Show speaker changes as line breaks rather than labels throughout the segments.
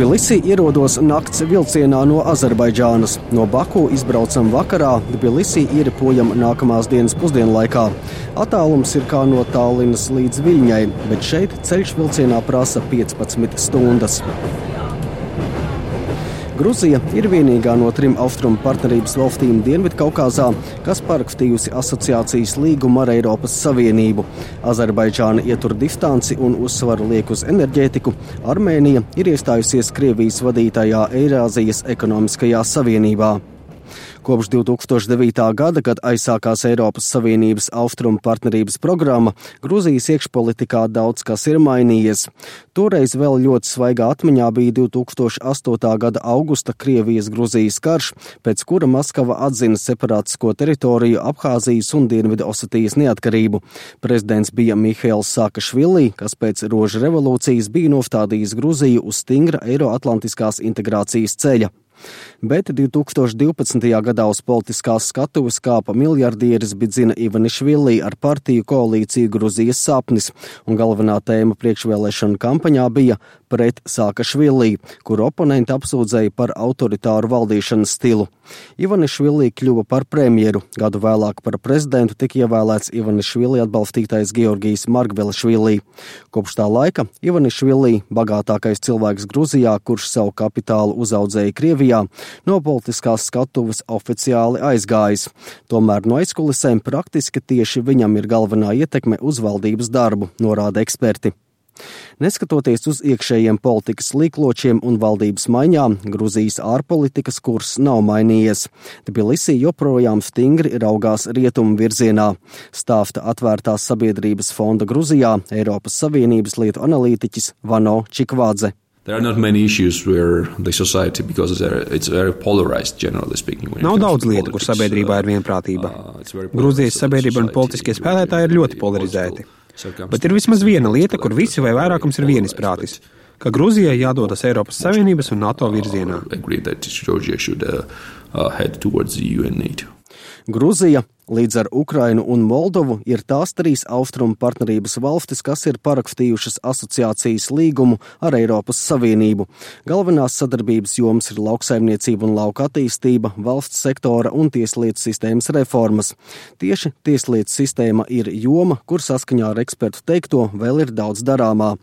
Tbilisī ierodos nakts vilcienā no Azerbaidžānas. No Baku izbraucam vakarā, Tbilisī ieripojam nākamās dienas pusdienlaikā. Attālums ir kā no Tallinas līdz Viļņai, bet šeit ceļš vilcienā prasa 15 stundas. Gruzija ir vienīgā no trim austrumu partnerības valstīm Dienvidkaukāzā, kas parakstījusi asociācijas līgumu ar Eiropas Savienību. Azerbaidžāna ietur distanci un uzsvaru liek uz enerģētiku. Armēnija ir iestājusies Krievijas vadītajā Eirāzijas ekonomiskajā savienībā. Kopš 2009. gada, kad aizsākās Eiropas Savienības austrumu partnerības programma, Grūzijas iekšpolitikā daudz kas ir mainījies. Toreiz vēl ļoti svaigā atmiņā bija 2008. gada augusta Krievijas-Grūzijas karš, pēc kura Maskava atzina separātisko teritoriju Abhāzijas un Dienvidu Osetijas neatkarību. Prezidents bija Mihails Sakašvili, kas pēc roža revolūcijas bija nostādījis Grūziju uz stingra Eiroatlantiskās integrācijas ceļa bet 2012. gadā uz politiskās skatuves kāpa miljardieris Bidzina Ivanišvili ar partiju koalīciju Gruzijas sapnis, un galvenā tēma priekšvēlēšana kampaņā bija pret Sākašvili, kur oponenti apsūdzēja par autoritāru valdīšanas stilu. Ivanišvili kļuva par premjeru, gadu vēlāk par prezidentu tika ievēlēts Ivanišvili atbalstītais Georgijs Margvelišvili. Kopš tā laika Ivanišvili, bagātākais cilvēks Gruzijā, kurš savu kapitālu uzaudzēja Krievijā, no politiskās skatuves oficiāli aizgājis. Tomēr no aizkulisēm praktiski tieši viņam ir galvenā ietekme uz valdības darbu, norāda eksperti. Neskatoties uz iekšējiem politikas līkločiem un valdības maiņām, Gruzijas ārpolitikas kurs nav mainījies. Tbilisī joprojām stingri raugās rietumu virzienā. Stāsta atvērtās sabiedrības fonda Gruzijā Eiropas Savienības lietu analītiķis Vano Čikvādze.
Nav daudz lietu, kur sabiedrībā ir vienprātība. Uh, Grūzijas sabiedrība un politiskie spēlētāji ir ļoti polarizēti. Bet ir vismaz viena lieta, kur visi vai vairākums ir vienisprātis ka Grūzijai jādodas Eiropas Savienības un NATO virzienā.
Grūzija Līdz ar Ukrainu un Moldovu ir tās trīs austrumu partnerības valstis, kas ir parakstījušas asociācijas līgumu ar Eiropas Savienību. Galvenās sadarbības jomas ir lauksaimniecība un lauka attīstība, valsts sektora un tieslietu sistēmas reformas. Tieši tieslietu sistēma ir joma, kur saskaņā ar ekspertu teikto vēl ir daudz darāmā.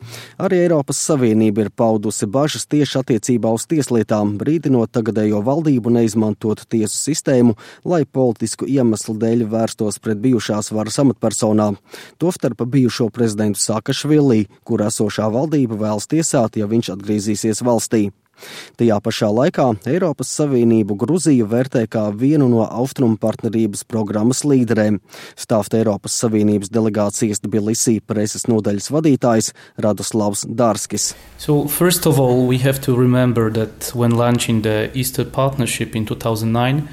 Arī Eiropas Savienība ir paudusi bažas tieši attiecībā uz tieslietām, brīdinot tagadējo valdību neizmantot tiesu sistēmu, lai politisku iemeslu dēļ dēļ vērstos pret bijušās varas amatpersonām, tostarp bijušo prezidentu Sakašvilī, kur esošā valdība vēlas tiesāt, ja viņš atgriezīsies valstī. Tajā pašā laikā Eiropas Savienību Gruziju vērtē kā vienu no austrumu partnerības programmas līderēm, stāsta Eiropas Savienības delegācijas Tbilisī preses nodaļas vadītājs Radoslavs Dārskis.
So, first of all, we have to remember that when launching the Eastern Partnership in 2009,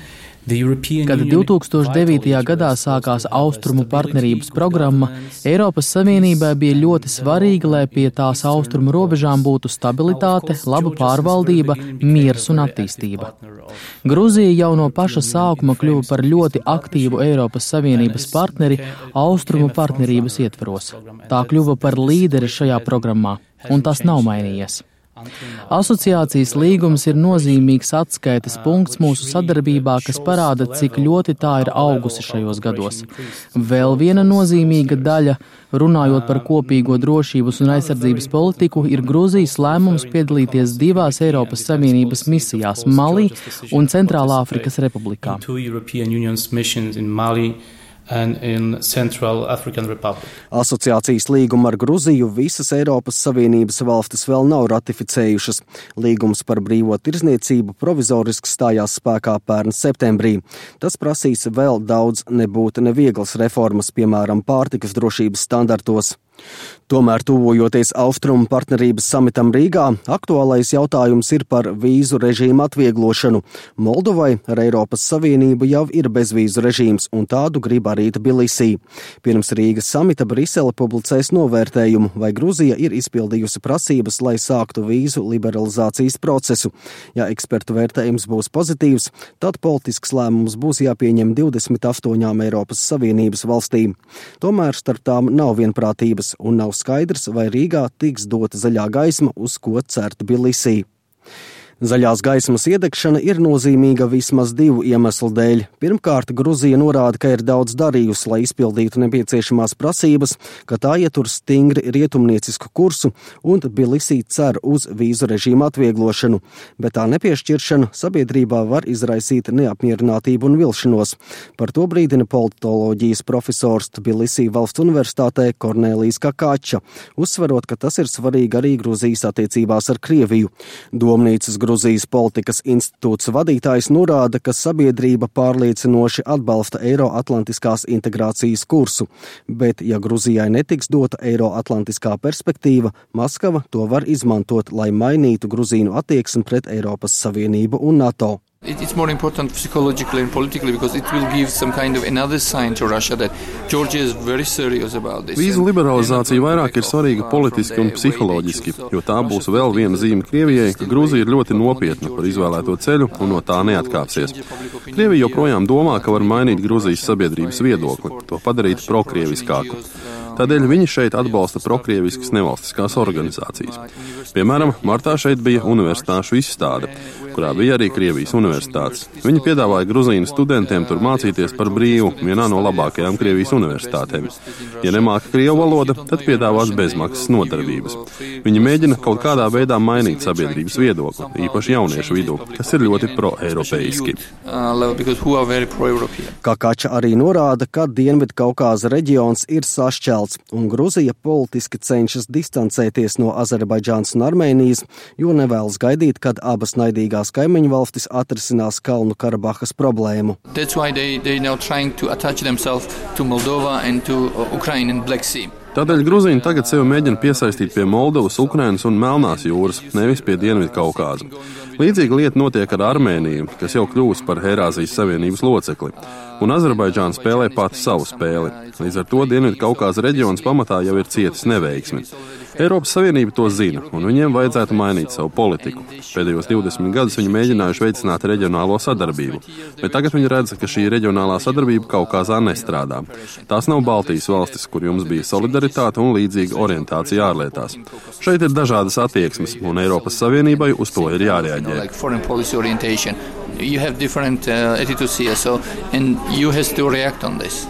Kad 2009. gadā sākās Austrumu partnerības programma, Eiropas Savienībai bija ļoti svarīgi, lai pie tās austrumu robežām būtu stabilitāte, laba pārvaldība, miers un attīstība. Gruzija jau no paša sākuma kļuva par ļoti aktīvu Eiropas Savienības partneri Austrumu partnerības ietveros. Tā kļuva par līderi šajā programmā, un tas nav mainījies. Asociācijas līgums ir nozīmīgs atskaites punkts mūsu sadarbībā, kas parāda, cik ļoti tā ir augusi šajos gados. Vēl viena nozīmīga daļa, runājot par kopīgo drošības un aizsardzības politiku, ir Grūzijas lēmums piedalīties divās Eiropas Savienības misijās Malī un Centrālā Afrikas Republikā.
Asociācijas līgumu ar Gruziju visas Eiropas Savienības valstis vēl nav ratificējušas. Līgums par brīvo tirzniecību provizoriski stājās spēkā pērn septembrī. Tas prasīs vēl daudz nebūtu nevieglas reformas, piemēram, pārtikas drošības standartos. Tomēr, tuvojoties Austrumu partnerības samitam Rīgā, aktuālais jautājums ir par vīzu režīmu atvieglošanu. Moldovai ar Eiropas Savienību jau ir bezvīzu režīms, un tādu grib arī Tbilisī. Pirms Rīgas samita Brisele publicēs novērtējumu, vai Gruzija ir izpildījusi prasības, lai sāktu vīzu liberalizācijas procesu. Ja ekspertu vērtējums būs pozitīvs, tad politisks lēmums būs jāpieņem 28 Eiropas Savienības valstīm. Tomēr starp tām nav vienprātības un nav skaidrs, vai Rīgā tiks dota zaļā gaisma, uz ko certa Bilisī. Zaļās gaismas iedegšana ir nozīmīga vismaz divu iemeslu dēļ. Pirmkārt, Gruzija norāda, ka ir daudz darījusi, lai izpildītu nepieciešamās prasības, ka tā ietur stingri rietumniecisku kursu un Bilisī cer uz vīzu režīmu atvieglošanu, bet tā nepiešķiršana sabiedrībā var izraisīt neapmierinātību un vilšanos. Par to brīdina politoloģijas profesors Bilisī valsts universitātē Kornēlijs Kakāča, uzsverot, ka tas ir svarīgi arī Gruzijas attiecībās ar Krieviju. Domnīcas Gruzijas politikas institūts vadītājs norāda, ka sabiedrība pārliecinoši atbalsta Eiroatlantiskās integrācijas kursu, bet ja Gruzijai netiks dota Eiroatlantiskā perspektīva, Maskava to var izmantot, lai mainītu Gruzīnu attieksmi pret Eiropas Savienību un NATO.
It's more important psychologically and politically because it will give some kind of another sign to Russia that Georgia is very serious about this.
Vīzu liberalizācija vairāk ir svarīga politiski un psiholoģiski, jo tā būs vēl viena zīme Krievijai, ka Grūzija ir ļoti nopietna par izvēlēto ceļu un no tā neatkāpsies. Krievija joprojām domā, ka var mainīt Grūzijas sabiedrības viedokli, to padarīt prokrieviskāku. Tādēļ viņi šeit atbalsta prokrieviskas nevalstiskās organizācijas. Piemēram, martā šeit bija universitāšu izstāde, kurā bija arī Krievijas universitātes. Viņi piedāvāja Gruzīnu studentiem tur mācīties par brīvu vienā no labākajām Krievijas universitātēm. Ja nemāca Krievu valoda, tad piedāvās bezmaksas nodarbības. Viņi mēģina kaut kādā veidā mainīt sabiedrības viedokli, īpaši jauniešu vidū, kas ir ļoti pro-eiropeiski.
Kakača arī norāda, ka Dienvidu Kaukāza reģions ir sašķelts, un Gruzija politiski cenšas distancēties no Azerbaidžānas un Armēnijas, jo nevēlas gaidīt, kad abas naidīgās tuvākās kaimiņu valstis atrisinās Kalnu Karabahas problēmu. They, they
Tādēļ Grūzija tagad sevi mēģina piesaistīt pie Moldovas, Ukrainas un Melnās jūras, nevis pie Dienvidu Kaukāza. Līdzīga lieta notiek ar Armēniju, kas jau kļūst par Eirāzijas Savienības locekli, un Azerbaidžāna spēlē pati savu spēli. Līdz ar to Dienvidu Kaukāza reģions pamatā jau ir cietis neveiksmi. Eiropas Savienība to zina, un viņiem vajadzētu mainīt savu politiku. Pēdējos 20 gadus viņi mēģinājuši veicināt reģionālo sadarbību, bet tagad viņi redz, ka šī reģionālā sadarbība Kaukazā nestrādā. Tās nav Baltijas valstis, kur jums bija solidaritāte un līdzīga orientācija ārlietās. Šeit ir dažādas attieksmes, un Eiropas Savienībai uz to ir jārēģē. You have different uh, attitudes here, so and you have to react on this.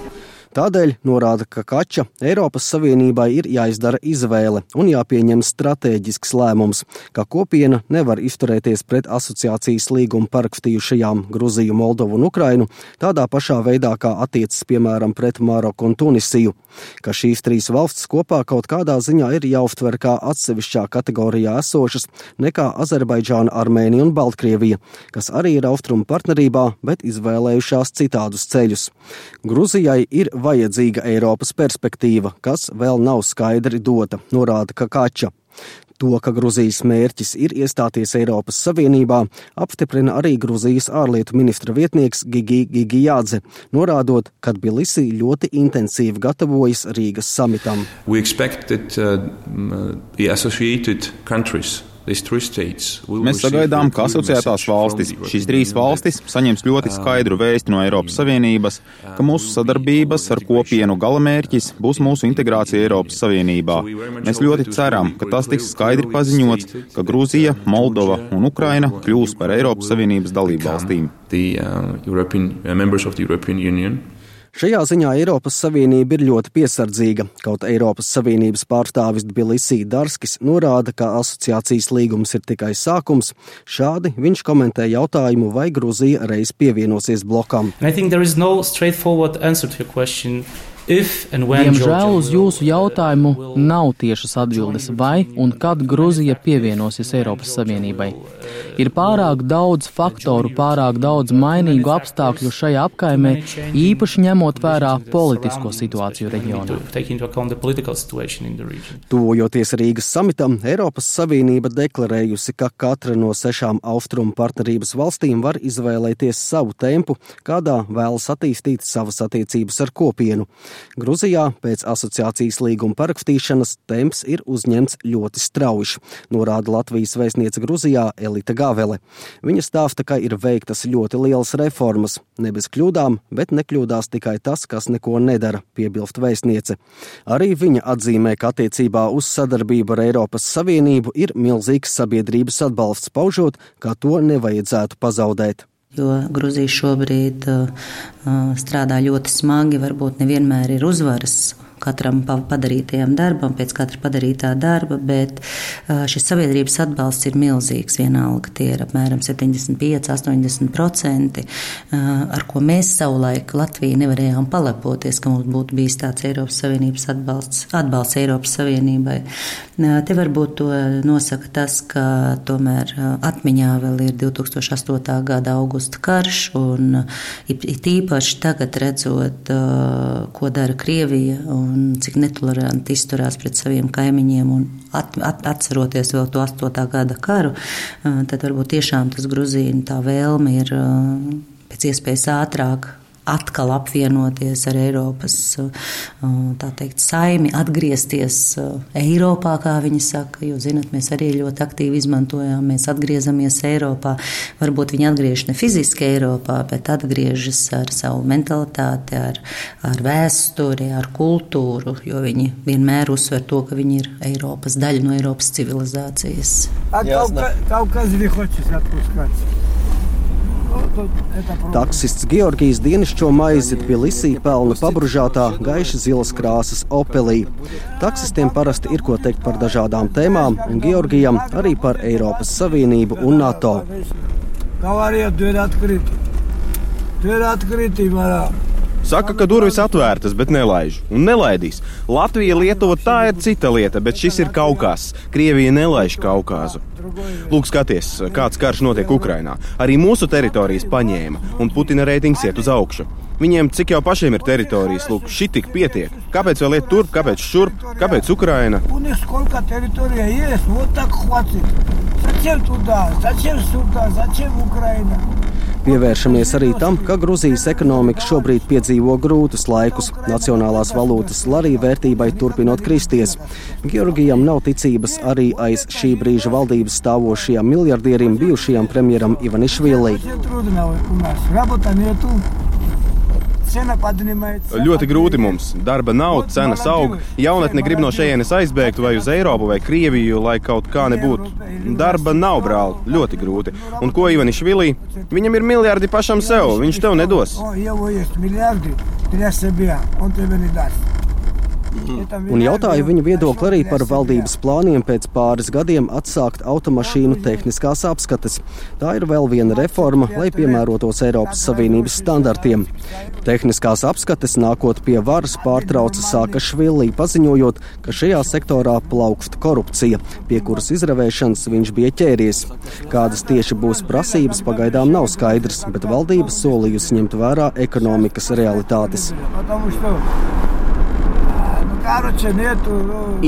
Tādēļ norāda, ka Kača Eiropas Savienībai ir jāizdara izvēle un jāpieņem strateģisks lēmums, ka kopiena nevar izturēties pret asociācijas līgumu parakstījušajām Gruziju, Moldovu un Ukrainu tādā pašā veidā, kā attiecas piemēram pret Maroku un Tunisiju, ka šīs trīs valstis kopā kaut kādā ziņā ir jāuztver kā atsevišķā kategorijā esošas nekā Azerbaidžāna, Armēnija un Baltkrievija, kas arī ir austrumu partnerībā, bet izvēlējušās citādus ceļus. Gruzijai ir vajadzīga Eiropas perspektīva, kas vēl nav skaidri dota, norāda Kakača. To, ka Gruzijas mērķis ir iestāties Eiropas Savienībā, apstiprina arī Gruzijas ārlietu ministra vietnieks Gigi Gigijādze, norādot, ka Tbilisī ļoti intensīvi gatavojas Rīgas samitam. We expect that, uh,
Mēs sagaidām, ka asociētās valstis, šīs trīs valstis, saņems ļoti skaidru vēsti no Eiropas Savienības, ka mūsu sadarbības ar kopienu galamērķis būs mūsu integrācija Eiropas Savienībā. Mēs ļoti ceram, ka tas tiks skaidri paziņots, ka Grūzija, Moldova un Ukraina kļūs par Eiropas Savienības dalību valstīm. The, uh,
Šajā ziņā Eiropas Savienība ir ļoti piesardzīga, kaut Eiropas Savienības pārstāvis Tbilisī Darskis norāda, ka asociācijas līgums ir tikai sākums. Šādi viņš komentē jautājumu, vai Gruzija reiz pievienosies blokam.
Diemžēl uz jūsu jautājumu nav tiešas atbildes, vai un kad Gruzija pievienosies Eiropas Savienībai. Ir pārāk daudz faktoru, pārāk daudz mainīgu apstākļu šajā apkaimē, īpaši ņemot vērā politisko situāciju reģionā.
Tuvojoties Rīgas samitam, Eiropas Savienība deklarējusi, ka katra no sešām austrumu partnerības valstīm var izvēlēties savu tempu, kādā vēlas attīstīt savas attiecības ar kopienu. Gruzijā pēc asociācijas līguma parakstīšanas temps ir uzņemts ļoti strauji, norāda Latvijas vēstniece Gruzijā Elita Gavele. Viņa stāsta, ka ir veiktas ļoti lielas reformas, ne bez kļūdām, bet nekļūdās tikai tas, kas neko nedara, piebilst vēstniece. Arī viņa atzīmē, ka attiecībā uz sadarbību ar Eiropas Savienību ir milzīgs sabiedrības atbalsts, paužot, ka to nevajadzētu pazaudēt
jo Grūzija šobrīd uh, strādā ļoti smagi, varbūt nevienmēr ir uzvaras katram padarītajam darbam, pēc katra padarītā darba, bet šis sabiedrības atbalsts ir milzīgs. Vienalga tie ir apmēram 75, 80%, ar ko mēs savulaik Latvija nevarējām palepoties, ka mums būtu bijis tāds Eiropas Savienības atbalsts, atbalsts Eiropas Savienībai. Te varbūt to nosaka tas, ka tomēr atmiņā vēl ir 2008. gada augusta karš, un it īpaši tagad redzot, ko dara Krievija un un cik netoleranti izturās pret saviem kaimiņiem. At, at, atceroties vēl to 8. gada karu, tad varbūt tiešām tas Gruzīna tā vēlme ir pēc iespējas ātrāk atkal apvienoties ar Eiropas uh, teikt, saimi, atgriezties uh, Eiropā, kā viņi saka. Jo, zinat, mēs arī ļoti aktīvi izmantojām, mēs atgriežamies Eiropā. Varbūt viņi atgriežas ne fiziski Eiropā, bet atgriežas ar savu mentalitāti, ar, ar vēsturi, ar kultūru, jo viņi vienmēr uzsver to, ka viņi ir Eiropas daļa no Eiropas civilizācijas. Kaut kas bija hocis atpūskats.
Taksists Georgijas dienasčo maizi Tbilisī pelna pabružātā gaiši zilas krāsas Opelī. Taksistiem parasti ir ko teikt par dažādām tēmām, un Georgijam arī par Eiropas Savienību un NATO.
Saka, ka durvis atvērtas, bet nelaiž. Un nelaidīs. Latvija, Lietuva tā ir cita lieta, bet šis ir Kaukās. Krievija nelaiž Kaukāzu. Lūk, skaties, kāds karš notiek Ukrajinā. Arī mūsu teritorijas paņēma, un Putina reitings iet uz augšu. Viņiem cik jau pašiem ir teritorijas, lūk, šī tik pietiek. Kāpēc vēl iet turp, kāpēc šurp, kāpēc Ukraina?
Zачем туда? Зачем сюда? Зачем Украина? Pievēršamies arī tam, ka Grūzijas ekonomika šobrīd piedzīvo grūtus laikus, nacionālās valūtas larī vērtībai turpinot kristies. Georgijam nav ticības arī aiz šī brīža valdības stāvošajam miljardierim, bijušajam premjeram Ivanišvili.
Ļoti grūti mums. Darba nav, cenas aug. Jaunatne grib no šejienes aizbēgt vai uz Eiropu vai Krieviju, lai kaut kā nebūtu. Darba nav, brāl. Ļoti grūti. Un ko Ivanišvilī? Viņam ir miljardi pašam sev. Viņš tev nedos.
Un jautāju viņa viedokli arī par valdības plāniem pēc pāris gadiem atsākt automašīnu tehniskās apskates. Tā ir vēl viena reforma, lai piemērotos Eiropas Savienības standartiem. Tehniskās apskates nākot pie varas pārtrauca Sākašvili, paziņojot, ka šajā sektorā plaukst korupcija, pie kuras izravēšanas viņš bija ķēries. Kādas tieši būs prasības, pagaidām nav skaidrs, bet valdība solījusi ņemt vērā ekonomikas realitātes.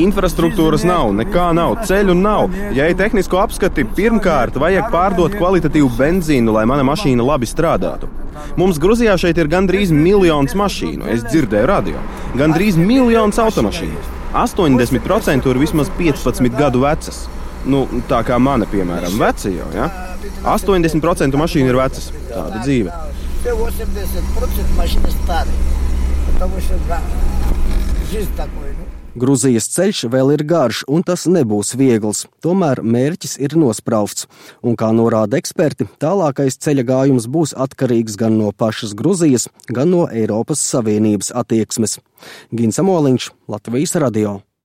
Infrastruktūras nav, nekā nav, ceļu nav. Ja ir tehnisko apskati, pirmkārt vajag pārdot kvalitatīvu benzīnu, lai mana mašīna labi strādātu. Mums Grūzijā šeit ir gandrīz miljons mašīnu, es dzirdēju radio. Gandrīz miljons automašīnu. 80% ir vismaz 15 gadu vecas. Nu, tā kā mana, piemēram, veca jau. Ja? 80% mašīnu ir vecas. Tāda dzīve. 80% mašīnas tādi.
Nu. Gruzijas ceļš vēl ir garš, un tas nebūs viegls. Tomēr mērķis ir nospraustīts, un, kā norāda eksperti, tālākais ceļa gājums būs atkarīgs gan no pašas Gruzijas, gan no Eiropas Savienības attieksmes. Gins Amoliņš, Latvijas Radio.